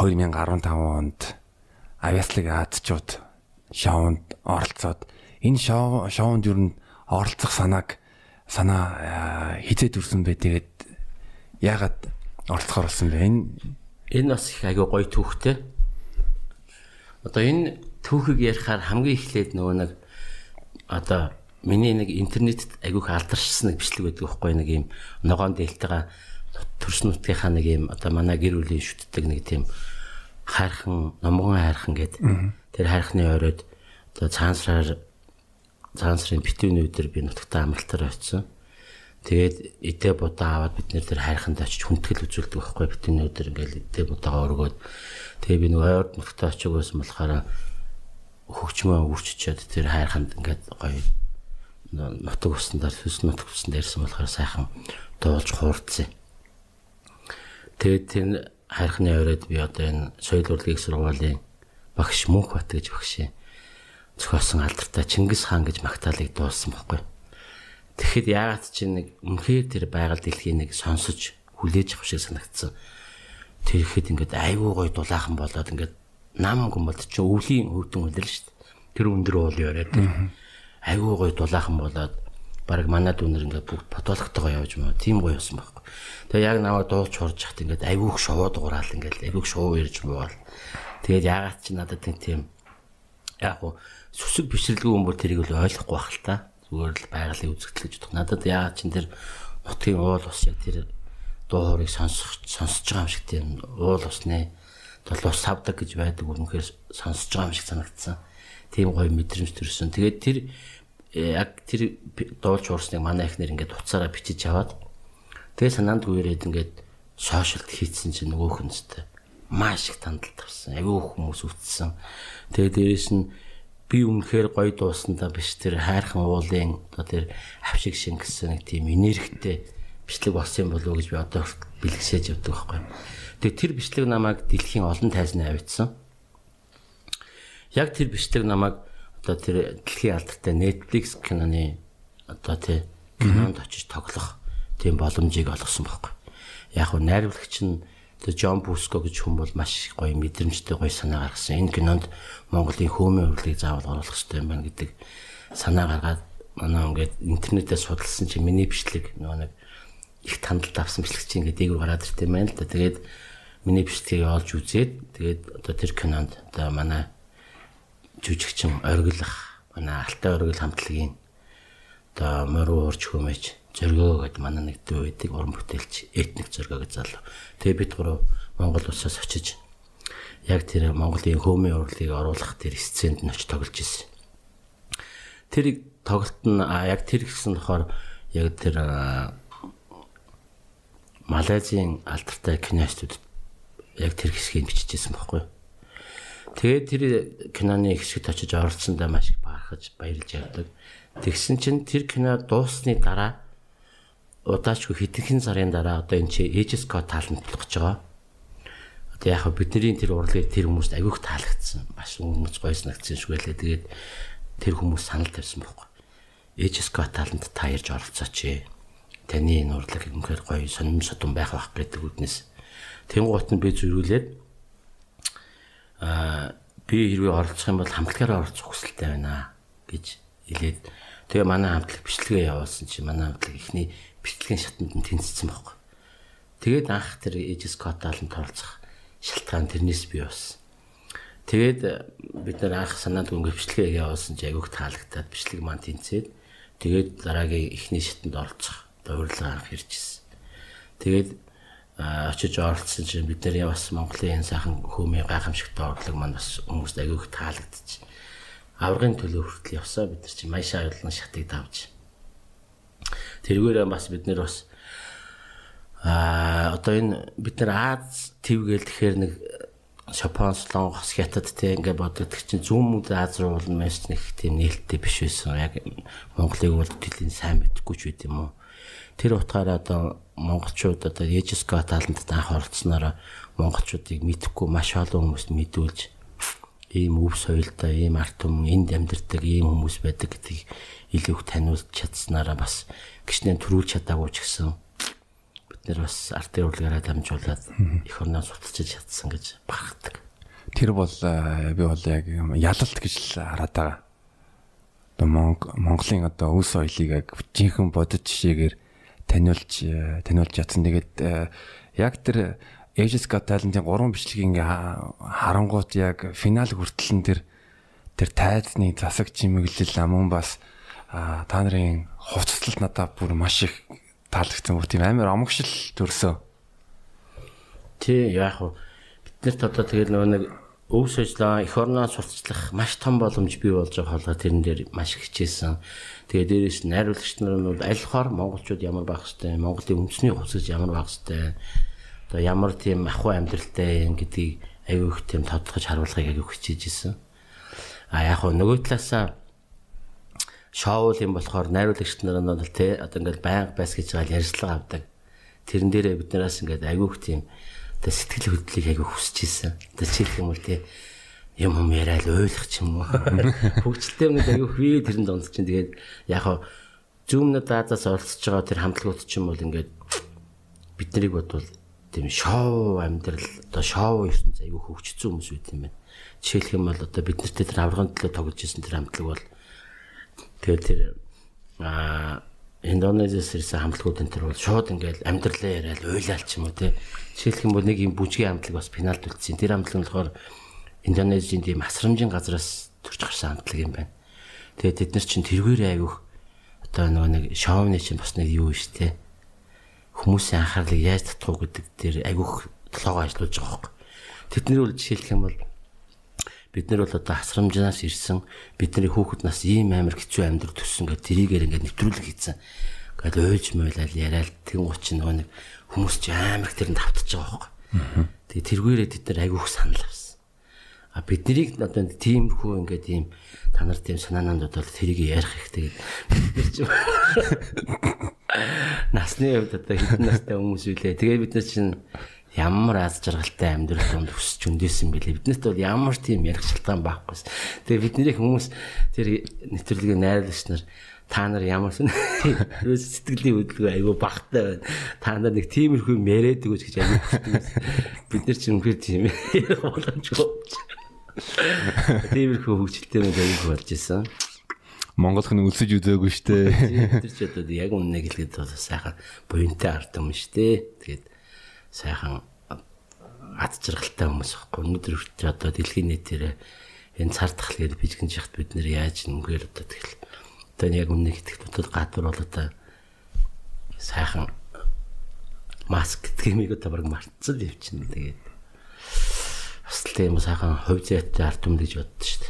2015 онд авиаслыг Азчууд шоунд оролцоод энэ шоу шоунд юу н оролцох санааг санаа хизээд үрсэн бэ? Тэгээд яагаад оролцохоор болсон бэ? Энэ энэ бас их агай гоё түүхтэй одоо энэ түүхийг ярихаар хамгийн эхлээд нөгөө нэг одоо миний нэг интернетэд айгүйх алдаршсан нэг бичлэг байдаг байхгүй нэг юм ногоон дээлтэйгээ төрс нутгийнхаа нэг юм одоо манай гэр бүлийн шүтдэг нэг тийм хайрхан номгон хайрхан гэд тэр хайрхны оройд одоо цаансраар цаансрын битүүний өдөр би нутагтаа амралтаар очисон. Тэгээд эдээ будаа аваад бид нэр тэр хайрханд очиж хүндэтгэл үзүүлдэг байхгүй битүүний өдөр ингээл эдээ будаага өргөөд тэгээ би нэг ойрд нутагтаа очиж байсан болохоор хөгчмөө үрчичээд тэр хайрханд ингээд гоё нутаг уснаар сүс нутаг усан дээрсэн болохоор сайхан дуулж хуурдсан. Тэгээд тэр хайрхны оройд би одоо энэ соёл урлагийн сургуулийн багш Мөнх бат гэж багш зохиосон алдартай Чингис хаан гэж магтаалыг дуулсан байхгүй. Тэгэхэд яагаад чи нэг үнэхээр тэр байгаль дэлхийн нэг сонсож хүлээж авах шиг санагдсан. Тэр ихэд ингээд айгүй гой дулаахан болоод ингээд нам гомбод чи өвлийн өвдөн үлдэл шүү дээ. Тэр өндөр уул яриад айгүй гоё дулаахан болоод баг манай дүүнэр ингээд бүгд потологтойгоо явж маа тийм гоё болсон байхгүй. Тэгээ яг наваа дуулж хурж хат ингээд айгүйх шувууд ураал ингээд айгүйх шуу ирж буувал. Тэгээд ягаад чи надад тийм яг уу сүсэг бишрэлгүй юм бол тэрийг л ойлгохгүй байх л та. Зүгээр л байгалийн үзэгдэл гэж бодох. Надад ягаад чин тэр нутгийн уул ус яг тэр дуу хоорыг сонсох сонсож байгаа юм шиг тийм уул усны толгой савдаг гэж байдаг үнэхээр сонсож байгаа юм шиг санагдсан тийм гоё мэдрэмж төрсөн. Тэгээд тэр яг тэр дуулж уурсныг манай ихнэр ингээд уцаараа бичиж аваад тэгээ санаанд гүйрээд ингээд сошиалд хийцэн чинь нөгөөх нь зү маш их тандалт авсан. Аюу хүмүүс үтсэн. Тэгээ дээрэс нь би үнэхээр гоё дуусандаа биш тэр хайрхан уулын одоо тэр авшиг шин гэсэн нэг тийм энергитэй бичлэг болсон болов уу гэж би одоо бэлгсэж явдаг байхгүй. Тэгээ тэр бичлэг намайг дэлхийн олон тайзны авчихсан яг тэр бичлэг намайг одоо тэр дэлхийн алдартай Netflix киноны одоо тий кинонд очиж тоглох тийм боломжийг олгосон байхгүй. Яг нь найруулагч нь тэр Джон Буско гэж хүн бол маш гоё мэдрэмжтэй гоё санаа гаргасан. Энэ кинонд Монголын хөөмийн урлагийг заавал оруулах хэрэгтэй юм байна гэдэг санаа гаргаад манай ингээд интернетээр судалсан чинь миний бичлэг нөгөө нэг их тандалт авсан бичлэг чинь ингээд дээгүүр гараад ирт юм байна л да. Тэгээд миний бичлэгийг олж үзээд тэгээд одоо тэр кинонд одоо манай жүжигчин оргилах манай алтай оргил хамтлагийн одоо моруу уурч хүмэж зөргөө гэд манай нэг дүү байдаг уран бүтээлч этник зөргөө гэж залуу. Тэгээ бид гурав Монгол улсаас очиж яг тэр Монголын хөөмийн урлагийг оруулах тэр сценд нь очиж тоглож ирсэн. Тэр тоглолт нь яг тэр гэсэн болохоор яг тэр Малайзийн алдартай киностуд яг тэр хэсгийг бичижсэн байхгүй юу? Тэгээд тэр киноны хэсэгт очиж оролцсондоо маш их баахаж баярлж явдаг. Тэгсэн чинь тэр кино дууссаны дараа удаачгүй хэдхэн сарын дараа одоо энэ чи Aegis Code таалантлах гэж байгаа. Одоо яг бидний тэр урлагийг тэр хүмүүст агиух таалагдсан. Маш хүмүүс гойс нагцсан шүү гэлээ. Тэгээд тэр хүмүүс санал тавьсан байхгүй. Code тааланд та ирж оролцооч. Таны энэ урлаг үнэхээр гоё сонирм содон байх байх гэдэг үднэс. Тэнгуут нь би зөрүүлээд би хэрвээ оролцох юм бол хамтлагаараа оролцох хүсэлтэй байна гэж хэлээд тэгээ манай хамтлаг бичлэгээ явуулсан чи манай хамтлаг ихний бичлэгийн шатанд нь тэнцсэн байхгүй. Тэгээд анх тэр Aegis Code-aalд оролцох шалтгаан тэрнээс бий болсон. Тэгээд бид нар анх санаанд өнгө бичлэгээ явуулсан чи агиух таалагдаад бичлэг маань тэнцээд тэгээд дараагийн ихний шатанд оролцох урилга анх иржсэн. Тэгээд очиж оролцсон чинь бид нэр бас Монголын энэ сайхан хөөмийн гайхамшигтай орлог маань бас хүмүүст агиух таалагдчих. Аврагын төлөө хүртэл явсаа бид нар чинь Майша аюулын шатыг давж. Тэргээрээ бас бид нэр бас а одоо энэ бид нар Аз твгээл тэгэхээр нэг Шопон, Солонгос, Хятад те ингээ боддог чинь зүүн мөд Аз руу бол маш нэг тийм нээлттэй биш байсан. Яг Монголыг бол тэлийн сайн мэдгүй ч байт юм уу. Тэр утгаараа одоо монголчууд одоо Ежеско талантад анх оролцсноор монголчуудыг мэдхгүй маш олон хүмүүст мэдүүлж ийм өв соёлтой, ийм арт түмэн энд амьдардаг ийм хүмүүс байдаг гэдгийг илүү их таниулж чадсанараа бас гişнээ төрүүлж чадаагүй ч гэсэн бид нэр бас ардын урлагаараа дамжуулаад эх орноо суталчиж чадсан гэж багтдаг. Тэр бол э, би бол яг ялалт гэж л хараад байгаа. Одоо Монголын одоо өс соёлыг яг жинхэнэ бодит жишээгээр таниулж э, таниулж ятсан. Тэгээд э, яг тэр Aegis Got Talent-ийн 3 бичлэг ингээ харангуут яг финал хүртэл тэр тэр тайзны засаг чимэглэл амун бас та нарын хувцаслалт надад бүр маш их таалагдсан бүр тийм амар омогшил төрсөө. Тий яг хуу биднэрт одоо тэгэл нөгөө нэг өв сожлоо эх орноо сурталчлах маш том боломж бий болж байгаа хоолой тэрэн дээр маш хичээсэн. Тэгээ дээрээс найруулагч нар нь аль хоор монголчууд ямар байх хэвтэй, Монголын үндэсний хувцас ямар байх хэвтэй одоо ямар тийм ахуй амьдралтай юм гэдгийг аюу их тийм тодтогч харуулахыг аюу хичээж исэн. А яг хөө нөгөө талаасаа шоу юм болохоор найруулагч нар нь бол те одоо ингээл байнга байс гэж байгаа ярьцлага авдаг. Тэрэн дээрээ биднээс ингээд аюу их тийм одоо сэтгэл хөдлөлийг аюу хүсэж исэн. Одоо чихэх юм бол те юм юм яриад ойлгох юм уу. Хөгжилтэй юмнууд аюу хвээ тэрэн донд чинь тэгээд яг хөө зүүмнүүд даадаас оролцож байгаа тэр хамтлагууд ч юм бол ингээд бид нарыг бодвол тийм шоу амьдрал одоо шоу ертөнц аягүй хөгжсөн хүмүүс байт юм байна. Жишээлх юм бол одоо бид нартэй тэр аврагын төлөө тоглож исэн тэр хамтлаг бол тэгээд тэр а Индонезиас ирсэн хамтлагууд энэ төр бол шууд ингээл амьдралаа яриад уйлаал ч юм уу тий. Жишээлх юм бол нэг юм бүжгийн хамтлаг бас пенальт үлдсэн. Тэр хамтлаг нь болохоор Индонезийн тийм асрамжийн газраас төрж гарсан хамтлаг юм байна. Тэгээд тэд нар чинь тэргээр айгүйх одоо нэг шоуны чинь бас нэг юу шүү дээ хүмүүсийн анхаарлыг яаж татах гэдэг дээр агиух толгоо ажиллаж байгаа хөөе. Тэдний үл жишээлх юм бол бид нар бол одоо хасрамжнаас ирсэн бидний хүүхэд нас ийм амар хэцүү амьдрал төссөн гэдэг тэрийгээр ингээд нэвтрүүлэг хийсэн. Ингээд уйлж муулаад яриад тэгэн гуч нөгөө нэг хүмүүс ч амар тэрэнд автаж байгаа хөөе. Тэгээ тэргүүрээ тэд нар агиух санал авсан. А биднийг одоо тиймэрхүү ингээд ийм та нар тийм санаанууд бол тэрийг ярих хэрэгтэй гэдэг. Насны хувьд одоо хэдэн настай хүмүүс үлээ. Тэгээ бид нар чинь ямар аз жаргалтай амьдрал донд өсч өндөөсөн бэлээ. Биднэрт бол ямар тийм ярих шалтгаан байхгүй. Тэгээ бидний хүмүүс тэр нэвтрүүлгийн найруулагч нар та нар ямар сэтгэлийн хөдөлгөөн айгүй багтай байна. Та нар нэг тиймэрхүү мэрэд өгөөч гэж айгүй бид нар чинь үнэхээр тийм боломжгүй. Тиймэрхүү хөвгчлөлтэй нэг айгүй болж исэн. Монголх нь өлсөж үзээгүй штэ. Тэр ч одоо яг үннийг хэлгээд бол сайхан буянтай ард юм штэ. Тэгээд сайхан ад жаргалтай хүмүүс байхгүй. Өнөөдөр хүртэл одоо дэлхийн нийтээр энэ цар тахлаар бижгэн жихт бид нэр яаж нүгээр одоо тэгэл одоо яг үннийг итгэх дотор гадуур бол одоо сайхан маск гэдгийг одоо баг мартсан юм чинь тэгээд бас тийм сайхан хувь зайтай ард юм гэж боддоо шүү дээ.